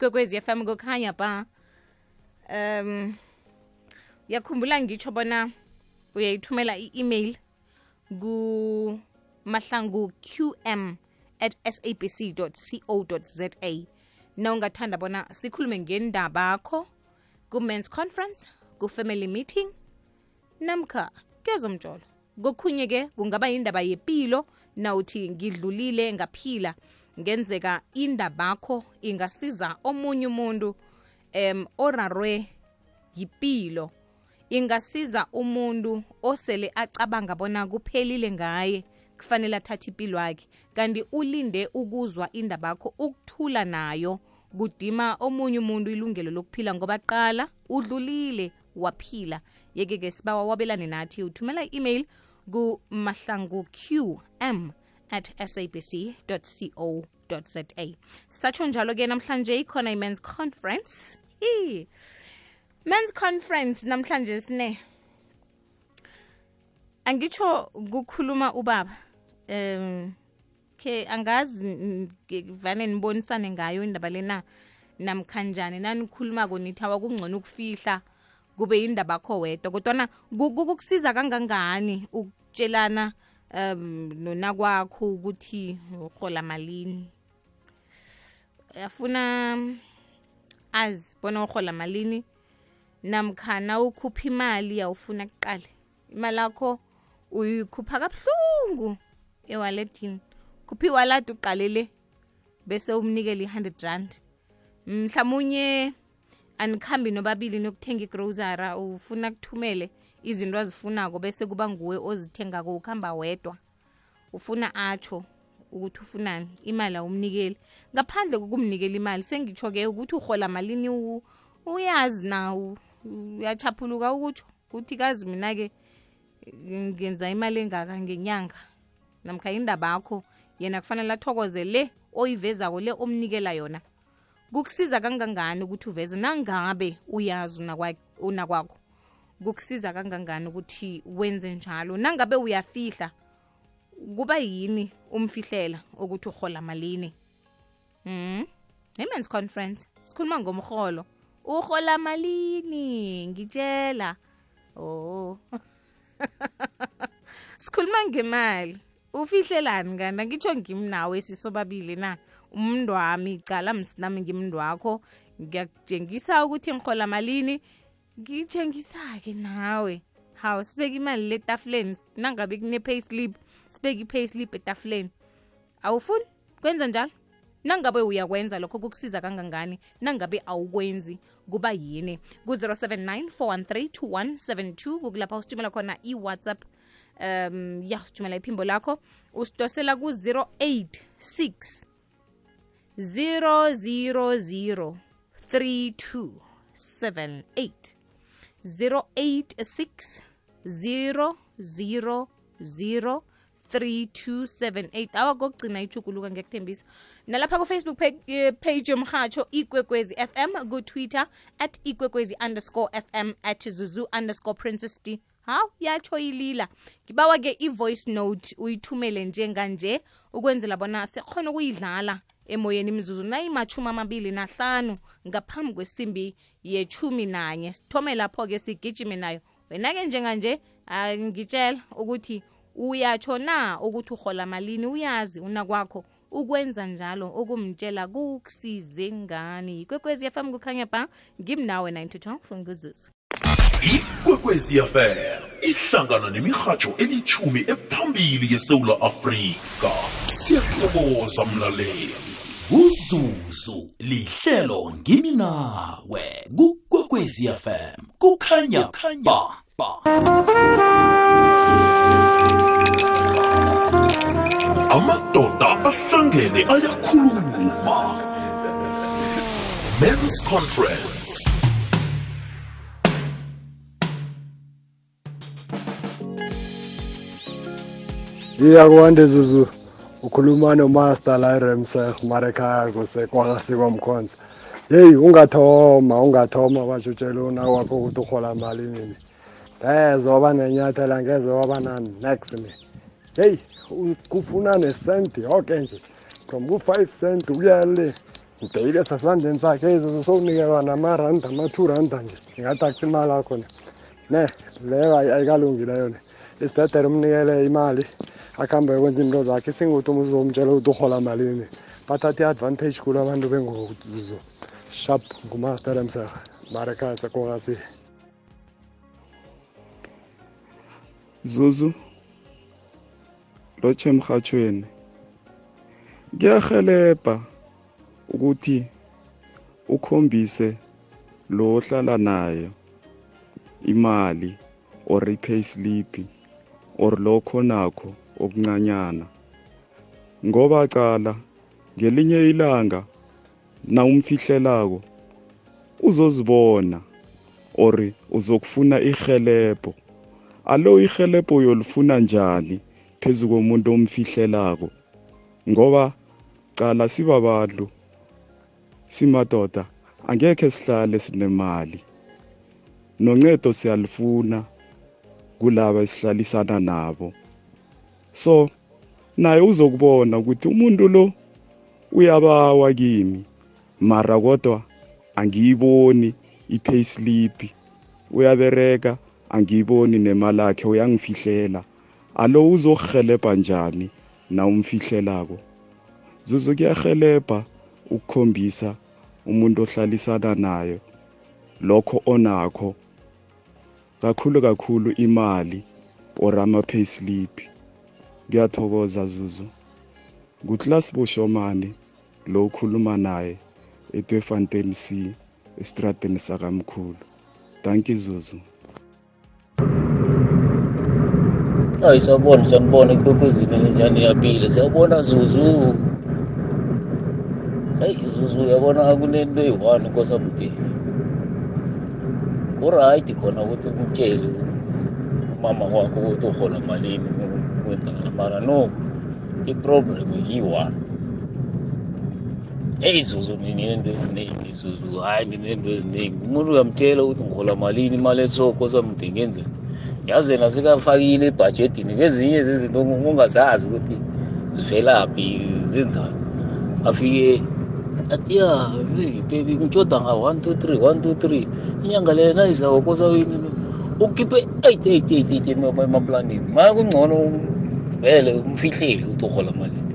ikwekwezi FM kokhanya ba um uyakhumbula ngitsho bona uyayithumela i-email kumahlangu qm at sabc co za na ungathanda bona sikhulume ngendaba akho ku-men's conference ku-family meeting namkha kezomtsholo kokhunye-ke kungaba yindaba yepilo nawuthi ngidlulile ngaphila ngenzeka indabakho ingasiza omunye umuntu em orarwe yipilo. Ingasiza umuntu osele acabanga bona kuphelile ngaye kufanele athathe impilo yakhe kanti ulinde ukuzwa indabakho ukuthula nayo kudima omunye umuntu ilungelo lokuphila ngoba qala udlulile waphila. Yeke-ke sibawa wabelane nathi uthumela i-email kumahlangu qm at sabc co za. Satsho njalo-ke namhlanje ikhona i-men's conference. Hii. men's conference namhlanje sine. Angitsho kukhuluma ubaba um ke angazi vane nibonisane ngayo indaba lena namkhanjani. Nanikhulumako nithi ukufihla kube yindaba kho wedwa kodwana kukusiza kangangani ukutshelana um nona kwakho ukuthi urhola malini. Afuna azi bona urhola malini? Namkhana ukhupha imali yawufuna kuqale imali yakho uyikhupha kabuhlungu ewaletini khupha iwaladi uqalele bese umnikele i-100 rand. Mhlawumunye anikhambi nobabili nokuthenga igrosara ufuna kuthumele izinto azifunako bese kuba nguwe ozithengako ukuhamba wedwa. Ufuna atsho ukuthi ufunani imali awumnikeli. Ngaphandle kokumnikela imali sengitsho-ke ukuthi uhola malini uyazi na uyachaphuluka ukutsho kuthi kazi mina-ke ngenza imali engaka ngenyanga namkha indaba yakho yena kufanele athokoze le oyivezako le omnikela yona. Kukusiza kangangani ukuthi uveze? Nangabe uyazi unakwakho kukusiza kangangani ukuthi wenze njalo? Nangabe uyafihla kuba yini umfihlela ukuthi uhola malini? Mm women's conference sikhuluma ngomrholo. Uhola malini? Ngitshela oh. Sikhuluma ngemali. Ufihlelani kana ngitsho ngimnawe sisobabili na? Umntu wami cala msinami ngimntu wakho. Ngiyakutshengisa ukuthi ngihola malini? Ngitshengisa-ke nawe. Hawu sibeke imali letafuleni nangabe kune-pay slip sibeke i-pay slip etafuleni. Awufuni? Kwenza njalo? Nangabe uyakwenza lokho kukusiza kangangani? Nangabe awukwenzi? Kuba yini? ku-079 413 kukulapha usithumela khona i-whatsapp. Um ya sithumela iphimbo lakho. Usidosela ku-086 000 3278 086 000 3278 awa kokugcina ichuguluka ngiyakuthembisa nalapha kufacebook page, page yomhatsho ikwekwezi fm kutwitter at ikwekwezi underscore fm at zuzu underscore princess d. Hawu yatsho ilila. Ngibawa-ke i-voice note uyithumele njenganje ukwenzela bona sikhona ukuyidlala emoyeni imzuzu nayimathumi amabili nahlanu ngaphambi kwesimbi yechumi nanye sithome lapho-ke sigijime nayo. Wena-ke njenganje angitshela ukuthi uyatsho na ukuthi uhola malini? Uyazi unakwakho ukwenza njalo ukumtshela kukusize ngani? Ikwekwezi yafam kukhanya ba ngimnawe 92 nguzuzu ikwekwezi yafela ihlangana nemirhatsho elithumi ephambili yesewula afrika. Siyathokoza mlaleli uzuzu lihlelo ngimi nawe. Kukwekwezi fm kukhanya ba amadoda ahlangene ayakhuluma. Men's conference. Iyakwande zuzu ukhuluma nomaster la eremseh marekhaya kusekwakasikwa yeyi ungathoma ungathoma bashutshela unakwakho ukuthi uhola mali nini. Ngeze waba nenyathela ngeze waba na-next ni heyi kufuna nesenti yoke nje. From ku-five cent ukuya le. Ngideyile sasandleni sakhe ezo sowunikelwa namaranda ama-two randa nje. Ngingathi akusi imali yakho ne. Ne leyo ayi- ayikalungi leyo le isibhedere umnikele imali. Akuhambe kwenza into zakhe singuthi uma uzomtshela ukuthi urhola malini bathatha i-advantage kulo abantu bengokuzo. Sharp ngumaster emserha barekasa kokasi. Zuzu lotshe emhathweni kuyahelebha ukuthi ukhombise lo ohlala nayo imali or i-pay slip or lokho nakho. Okuncanyana. Ngoba cala ngelinye ilanga na umfihlelako uzozibona or uzokufuna ihelebho alo ihelebho uyolifuna njani phezu komuntu omfihlelako? Ngoba cala sibabantu simadoda angekhe sihlale sinemali. Noncedo siyalifuna kulaba esihlalisana nabo. So naye uzokubona ukuthi umuntu lo uyabawa kimi. Mara kodwa angiyiboni i-payslip uyabereka angiyiboni nemali yakhe uyangifihlela. Alo uzokuhelebha njani na umfihlelako? Zuzu kuyahelebha ukukhombisa umuntu ohlalisana nayo lokho onakho. Kakhulu kakhulu imali or ama-payslip. Ngiyathokoza zuzu. Nguclass boshomane lo ukhuluma naye etwefontein c estradeni sakamkhulu. Danki zuzu. Hayi siyabona siyanibona ekwekwezini njani yaphile siyabona zuzu. Heyi zuzu uyabona kunento eyi-one nkosamdini kurayidi khona ukuthi umtshele umama wakho ukuthi uhola malini. Kwenzakala mara no iproblem iyi-one eyi zuzu ninento eziningi zuzu hhayi ninento eziningi umuntu uyamtshela ukuthi ngihola malini imali esoko samdingi ngenzeni yaze nasekafakile ebhajedini kwezinye zezinto ungazazi ukuthi zivelaphi zenzani afike athi ya hey, baby ngitshoda nga one two three one two three inyanga leyo nayizako kosawini ukhiphe eight eight eight eight emaplanini maya kungcono vele umfihleli ukuthi urhola malini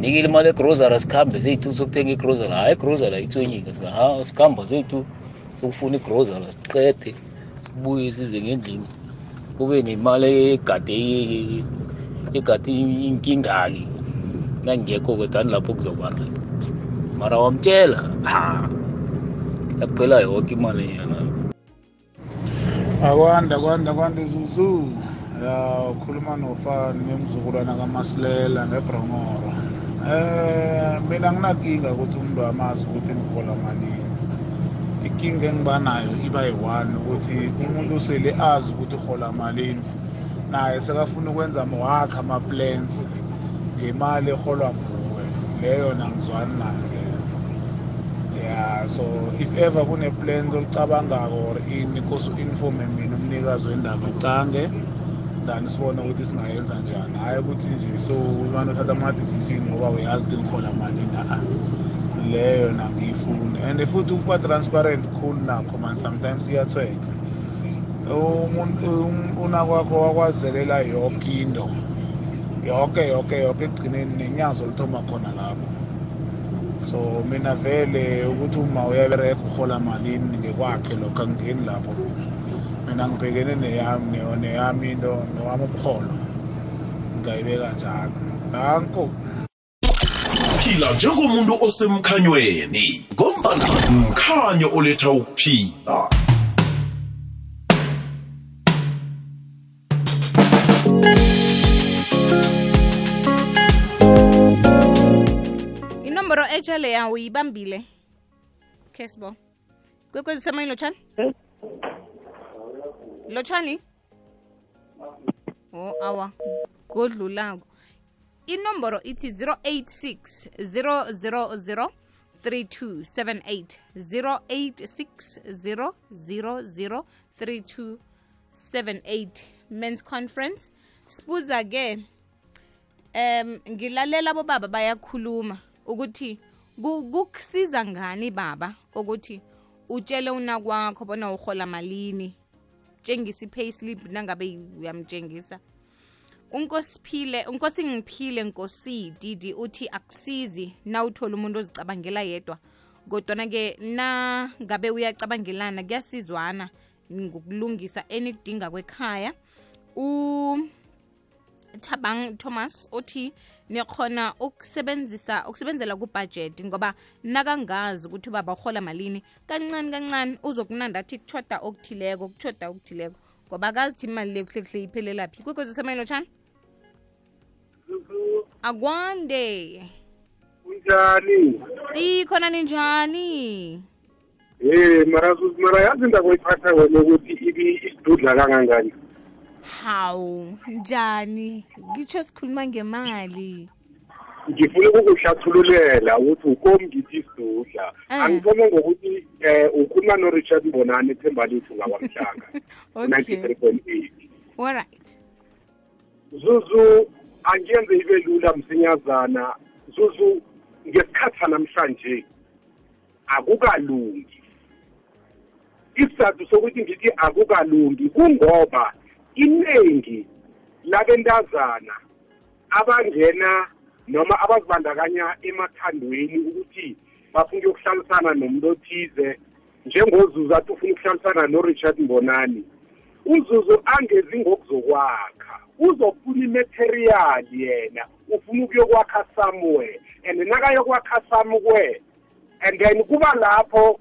nikile imali egrosara sikhambe zethu sokuthenga igrosara hayi igrosara ayithonyika sika ha sikhamba zethu sokufuna igrosara siqede sibuye size ngendlini. Kube nemali egade egade inkingaki nangekho kwedani lapho kuzoba nayo mara wamtshela ha yakuphela yoke imali yana akwanda kwanda kwanda zuzu. Ya ukhuluma nofani nemzukulwana kamasilela ngebrongoro. Eh mina nginakinga ukuthi umuntu amazi ukuthi ngihola malini. Inkinga engibanayo iba yi-one ukuthi umuntu usele azi ukuthi uhola malini naye sekafuna ukwenza mowakhe ama-plans ngemali eholwa nguwe. Leyo nangizwani nayo leyo. Ya so if ever kune-plan olicabangako or ini kose u-informe mina umnikazi wendaba ecange then sibone ukuthi singayenza njani. Hhayi ukuthi nje so umane uthatha ama-decision ngoba uyazi ukuthi ngihola malini a leyo nangiyifuni and futhi ukuba transparent khulu nakho man sometimes iyathweka umuntu um- unakwakho wakwazelela yonke into. Yonke yonke yonke ekugcineni nenyazo lithoma khona lapho. So mina vele ukuthi uma uyabereka uhola malini ngekwakhe lokho angingeni lapho. Mina ngibhekene neyami ne- neyami into nowami ubuholo ngingayibeka njalo. Danko. Phila njengomuntu osemkhanyweni ngombana mkhanyo oletha ukuphila. Inomboro etsha leya uyibambile? Khe sibo kwekwezi semoyeni lotshani lotshani? O awa. Godlulako. Inomboro ithi 086 000 3278 086 000 3278 men's conference. Sibuza ke um ngilalela bobaba bayakhuluma ukuthi Ku- kukusiza ngani baba ukuthi utshele unakwakho bona uhola malini tshengisa i-payslip nangabe uyamtshengisa. Unkosiphile unkosi ngiphile nkosi didi uthi akusizi na uthola umuntu ozicabangela yedwa. Kodwana-ke na ngabe uyacabangelana kuyasizwana ngokulungisa enidinga kwekhaya. U Thabang Thomas uthi nikhona ukusebenzisa ukusebenzela kubudget ngoba nakangazi ukuthi ubaba uhola malini. Kancane kancane uzokunanda athi kuchoda okuthileko kuchoda okuthileko. Ngoba akazi thi imali le kuhle kuhle iphelelaphi kwekwezi usemayini lotshani akwande. Kunjani? Sikhona ninjani? Eh mara mara yazi ndakwayiphatha wena ukuthi ibi isidudla kangangani hawu njani? Ngitsho sikhuluma ngemali. Ngifuna ukukuhlathululela ukuthi ukom ngithi isidudla Eh. angithome ngokuthi eh ukhuluma no-richard mbonani ethemba lethu ngakwamhlanga okay. ninety-three point eight alright zuzu angiyenze ibe lula msinyazana. Zuzu ngesikhathi sanamhlanje akukalungi. Isizathu sokuthi ngithi akukalungi kungoba iningi labentazana abangena noma abazibandakanya emathandweni ukuthi bafuna ukuyokuhlalisana nomuntu othize. Njengozuzu athi ufuna ukuhlalisana no-richard mbonani. Uzuzu angezi ngokuzokwakha. Uzofuna imaterial yena. Ufuna ukuyokwakha somewhere. And nakayokwakha somewhere and then kuba lapho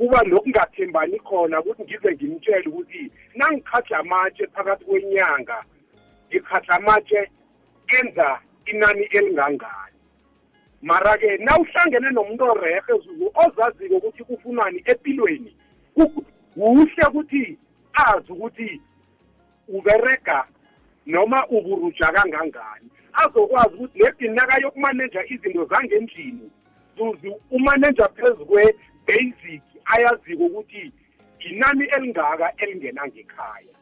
kuba nokungathembani khona ukuthi ngize ngimtshele ukuthi nangikhadla amatshe phakathi kwenyanga ngikhadla amatshe enza inani elingangani. Mara-ke nawuhlangene nomuntu orehe zuzu ozaziko ukuthi kufunani empilweni ku- kuhle ukuthi azi ukuthi uberega noma uburuja kangangani. Azokwazi ukuthi nedini nakayokumaneja izinto zangendlini zuzu umaneja phezu kwe-basic ayaziko ukuthi inani elingaka elingena ngekhaya.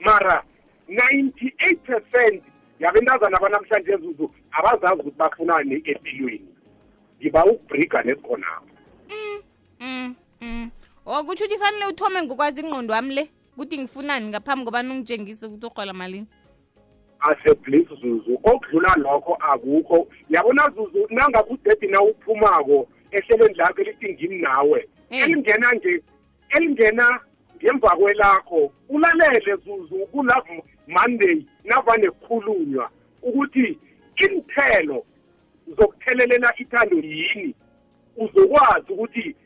Mara 98 percent yabentazana banamhlanje zuzu abazazi ukuthi bafunani empilweni. Ngiba ukubhrika nesikhonapho mm mm o kutsho ukuthi fanele uthome ngokwazi ingqondo wami le ukuthi ngifunani ngaphambi kobani ungitshengise ukuthi urhola malini? Asebliss zuzu okudlula lokho akukho. Yabona zuzu nangabe udedi na uphumako ehlelweni lakho elithi ngimi nawe Eh. Elingena nje elingena ngemva kwelakho ulalele zuzu kulove monday navane kukhulunywa ukuthi inthelo zokuthelelela ithando yini. Uzokwazi ukuthi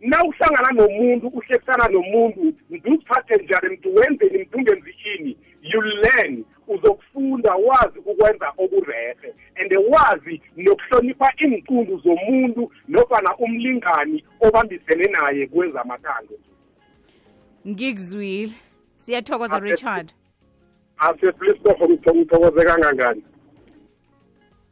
na uhlangana nomuntu uhlekisana nomuntu mduziphathe njani mntu wenzeni mntu ungenzishini you learn uzokufunda wazi ukwenza okurehe and wazi nokuhlonipha iinqundu zomuntu nofana umlingani obambisene naye kwenza amathando ngikuzwile. Siyathokoza Ase- richard. Aseflistofa ngithokoze kangangani?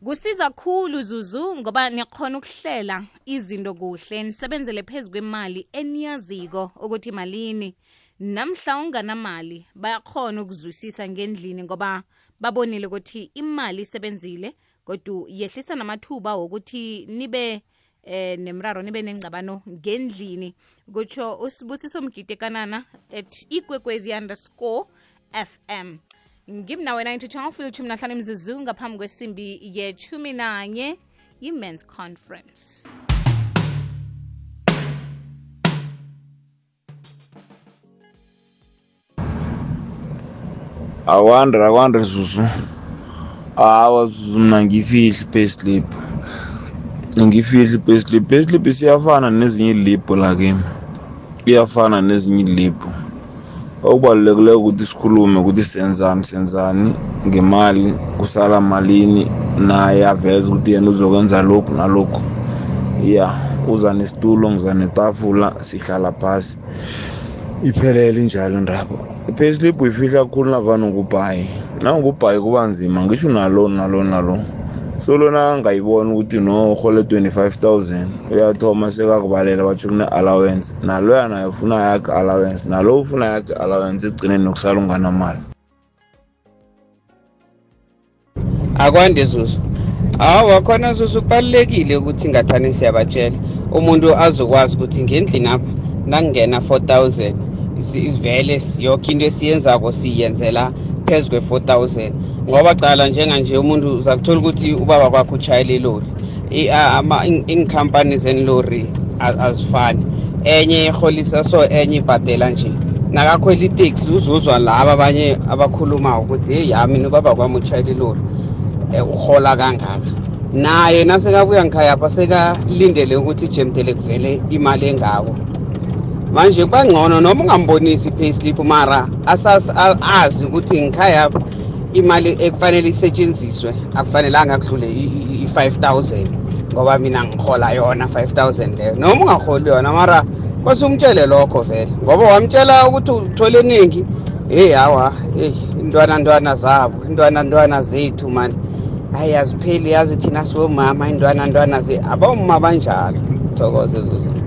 Kusiza khulu zuzu ngoba niyakhona ukuhlela izinto kuhle nisebenzele phezu kwemali eniyaziko ukuthi malini. Namhla unganamali bayakhona ukuzwisisa ngendlini ngoba babonile ukuthi imali isebenzile kodwa yehlisa namathuba wokuthi nibe eh nemraro nibe nengcabano ngendlini. Kutsho usibusiso mgide kanana at ikwekwezi underscore fm ngimnawe 92 ilithumi nahlanu imzuzu ngaphambi kwesimbi yethumi nanye yi-mans conference. Akwande akwande zuzu. Awa zuzu mna ngiyifihli payslip ngiyifihli payslip payslip siyafana nezinye iliphu lakimi iyafana nezinye iliphu okubalulekileyo ukuthi sikhulume ukuthi senzani senzani ngemali kusala malini naye aveze ukuthi yena uzokwenza lokhu nalokhu. Ya uza nesitulo ngiza netafula sihlala phasi. Iphelele injalo indaba i-payslip uyifihla kakhulu navane ngubhayi. Nangubhayi kuba nzima ngisho nalo nalo nalo. So lona angayibona ukuthi no urhole 25000 uyathoma sekakubalela batsho kune-allowance naloya naye ufuna yakhe allowance. Nalo ufuna yakhe allowance egcineni nokusala unganamali akwande zuzu. Hawa khona susu kubalulekile ukuthi ngathani siyabatshela. Umuntu azokwazi ukuthi ngendlini apha nakungena 4000 isi- vele si- yoke into esiyenzako siyenzela phezu kwe-4000 ngoba cala njenganje umuntu uzakuthola ukuthi ubaba kwakho utshayela ilori. I- a- ama- in- iinkhampani zenilori a- azifani. Enye iholisa so enye ibhadela nje. Nakakhwela iteksi uzuzwa laba abanye abakhulumako ukuthi heyi yami nobaba kwami utshayela ilori. Um uhola kangaka. Naye nasekabuya ngikhayapha sekalindele ukuthi ijemdele kuvele imali engako. Manje kubangcono noma ungambonisi i-payslip mara azi ukuthi ngikhaya imali ekufanele isetshenziswe akufanelanga kudlule i-five thousand ngoba mina ngihola yona five thousand leyo. Noma ungaholi yona mara kwase umtshele lokho vele ngoba wamtshela ukuthi uthole eningi heyi hawa eyi intwana ntwana zabo intwana ntwana zethu mani hayi azipheli yazi thina siwomama intwana ntwana zethu abomma banjalo. Thokoze zuzu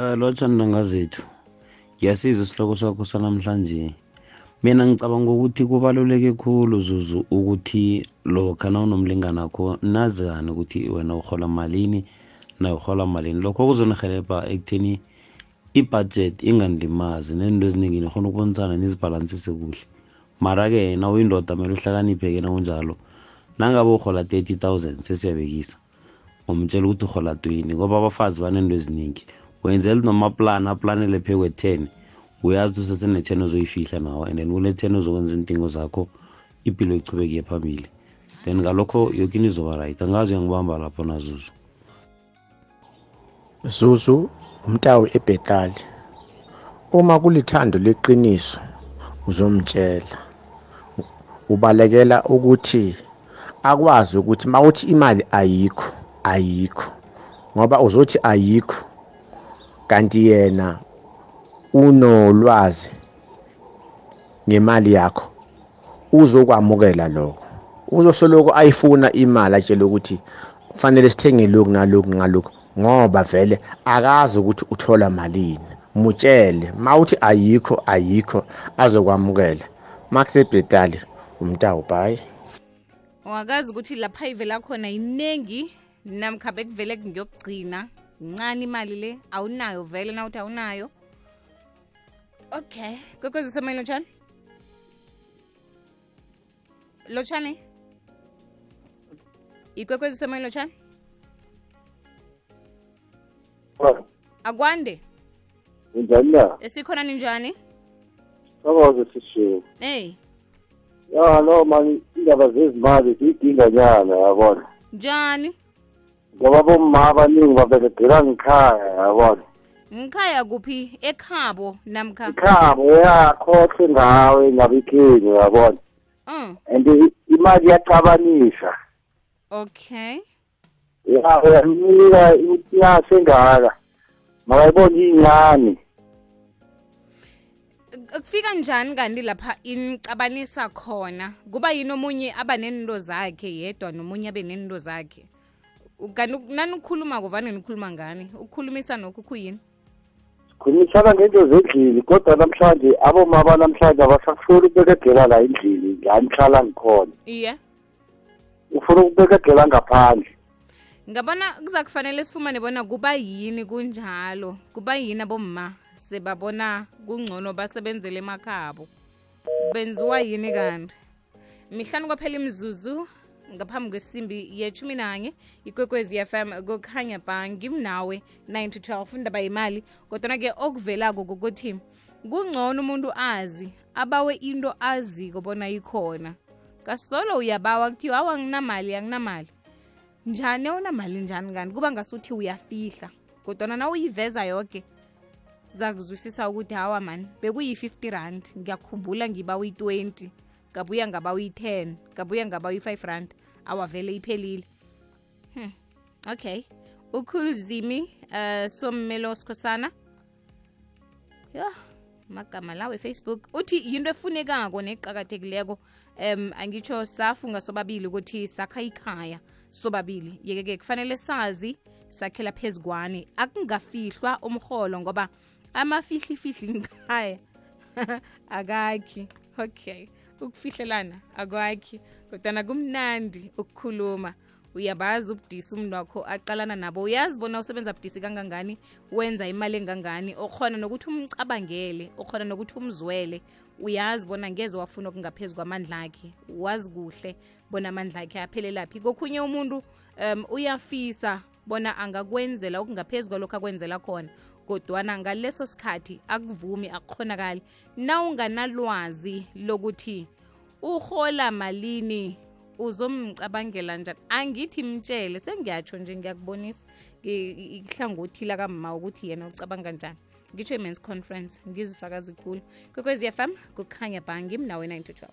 um lotshani ntanga zethu ngiyasiza isihloko sakho sanamhlanje. Mina ngicabanga ukuthi kubaluleke khulu zuzu ukuthi lokha nawunomlingani kho nazikani ukuthi wena uhola malini naye uhola malini. Lokho kuzonihelebha ekutheni ibudget ingandimazi nento eziningi nikhona ukubonisana nizibhalansise kuhle. Mara-ke na uyindoda mele uhlakanipheke nawunjalo nangabe uhola 30 000 sesiyabekisa umtshela ukuthi uhola 20 ngoba abafazi banento eziningi wenzela noma plan aplanele phe kwe-10 uyazi ukuthi usesene-10 ozoyifihla nawo and then kule-10 ozokwenza iintingo zakho impilo ichubekile phambili. Then ngalokho yoke into izoba right. Angazi uyangibamba lapho nazuzu. Zuzu umtawu ebhetali. Uma kulithando leqiniso uzomtshela. Ubalekela ukuthi akwazi ukuthi mawuthi imali ayikho ayikho. Ngoba uzothi ayikho kanti yena unolwazi ngemali yakho uzokwamukela lokho. Uzosoloko ayifuna imali atshele ukuthi kufanele sithenge lokhu nalokhu ngalokhu ngoba vele akazi ukuthi uthola malini. Mutshele mawuthi ayikho ayikho azokwamukela makusebhetali umtawu bhayi wakazi ukuthi lapha ivela khona iningi namkhabe kuvele ngiyokugcina ncane imali le awunayo vele nawuthi awunayo. Okay. Kwekwezi usemayini lotshane? Lotshane? Ikwekwezi usemayini lotshane? Akwande? Njani? Na esikhona ninjani sakoze sishiwo eyi ya no mani indaba zezimali ziyidinga nyana yabona? Njani ngoba bomma abaningi baberegela ngikhaya yabona? Ngikhaya kuphi? Ekhabo namkha? Ikhabo yakhohle ngawe ngabikheni yabona? Mm. and imali iyacabanisa okay. Ya uyamnika yasengaka. Makayibona iyincane. Kufika njani kanti lapha inicabanisa khona? Kuba yini omunye aba nento zakhe yedwa nomunye abe nento zakhe kanti nani ukukhuluma kuvane nikhuluma ngani? Ukukhulumisa nokho kuyini? Khulumisana ngento zendlini kodwa namhlanje aboma banamhlanje abasafuni ukubekegela la endlini la nihlala ngikhona. Iye ufuna ukubekegela ngaphandle? Ngabona kuza kufanele sifumane bona kuba yini kunjalo kuba yini abomma sebabona kungcono basebenzele emakhabo? Benziwa yini kanti? Mihlanu kwaphela imzuzu ngaphambi kwesimbi yechumi nanye ikwekwezi fm kukhanya ba ngimnawe 9 to 12 indaba yimali kodwana-ke okuvelako kokuthi kungcono umuntu azi abawe into azi kobona ikhona. Kasolo uyabawa kuthiwa awa anginamali anginamali. Njani awunamali njani kanti kuba ngasuthi uyafihla kodwana na uyiveza yoke zakuzwisisa ukuthi hawa mani bekuyi-50 rand ngiyakhumbula ngiba uyi-20 ngabuya ngaba uyi-10 ngabuya ngaba uyi-5 rand awavele iphelile. Hmm. okay. Ukhuluzimi uh, sommelo sikhosana. Yo magama lawe facebook uthi yinto efunekako neqakathekileko um angitsho safunga sobabili ukuthi sakha ikhaya sobabili. Yeke-ke kufanele sazi sakhela phezukwane. Akungafihlwa umrholo ngoba amafihlifihli ngikhaya akakhi. Okay ukufihlelana. Akwakhi kodwana kumnandi ukukhuluma. Uyabazi ubudisi umuntu wakho aqalana nabo. Uyazi bona usebenza budisi kangangani wenza imali engangani. Okhona nokuthi umcabangele okhona nokuthi umzwele. Uyazi bona ngeze wafuna okungaphezu kwamandla akhe wazi kuhle bona amandla akhe aphelelaphi. Kokhunye umuntu um uyafisa bona angakwenzela okungaphezu kwalokho akwenzela khona kodwana ngaleso sikhathi akuvumi akukhonakali na unganalwazi lokuthi uhola malini uzomcabangela njani? Angithi mtshele sengiyatsho nje ngiyakubonisa. Ihlangothi lakamma ukuthi yena ucabanga njani. Ngitsho i-mans conference ngizifakazi khulu. Kwekwezi fm kukhanya bhangi mnawe 9 to 12